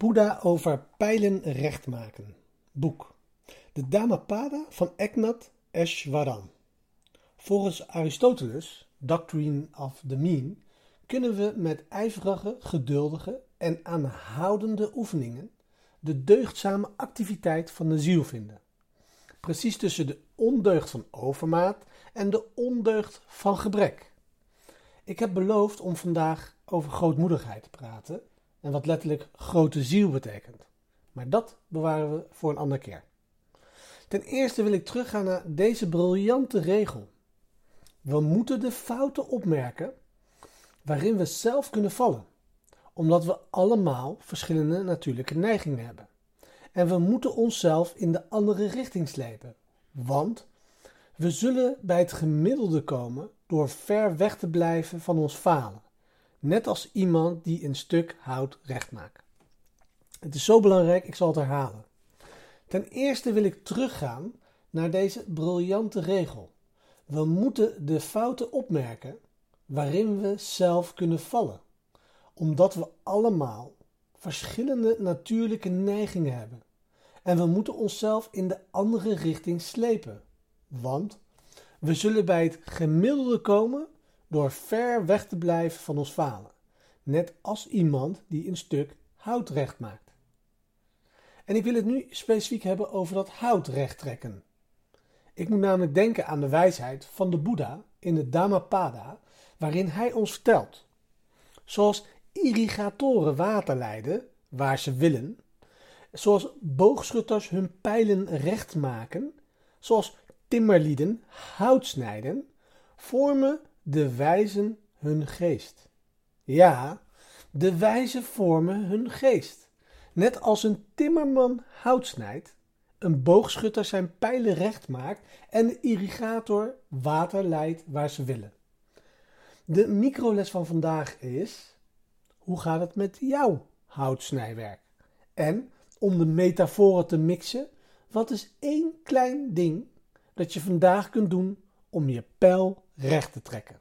Boeddha over pijlen recht maken. Boek. De Dhammapada van Eknath Eshwaran. Volgens Aristoteles, Doctrine of the Mean, kunnen we met ijverige, geduldige en aanhoudende oefeningen de deugdzame activiteit van de ziel vinden. Precies tussen de ondeugd van overmaat en de ondeugd van gebrek. Ik heb beloofd om vandaag over grootmoedigheid te praten en wat letterlijk grote ziel betekent. Maar dat bewaren we voor een andere keer. Ten eerste wil ik teruggaan naar deze briljante regel. We moeten de fouten opmerken waarin we zelf kunnen vallen, omdat we allemaal verschillende natuurlijke neigingen hebben. En we moeten onszelf in de andere richting slepen, want we zullen bij het gemiddelde komen door ver weg te blijven van ons falen. Net als iemand die een stuk hout recht maakt. Het is zo belangrijk, ik zal het herhalen. Ten eerste wil ik teruggaan naar deze briljante regel. We moeten de fouten opmerken waarin we zelf kunnen vallen, omdat we allemaal verschillende natuurlijke neigingen hebben. En we moeten onszelf in de andere richting slepen, want we zullen bij het gemiddelde komen door ver weg te blijven van ons falen, net als iemand die een stuk hout recht maakt. En ik wil het nu specifiek hebben over dat hout recht trekken. Ik moet namelijk denken aan de wijsheid van de Boeddha in de Dhammapada, waarin hij ons vertelt. Zoals irrigatoren water leiden waar ze willen, zoals boogschutters hun pijlen recht maken, zoals timmerlieden hout snijden, vormen de wijzen hun geest. Ja, de wijzen vormen hun geest. Net als een timmerman hout snijdt, een boogschutter zijn pijlen recht maakt en de irrigator water leidt waar ze willen. De microles van vandaag is: hoe gaat het met jouw houtsnijwerk? En om de metaforen te mixen, wat is één klein ding dat je vandaag kunt doen om je pijl recht te trekken?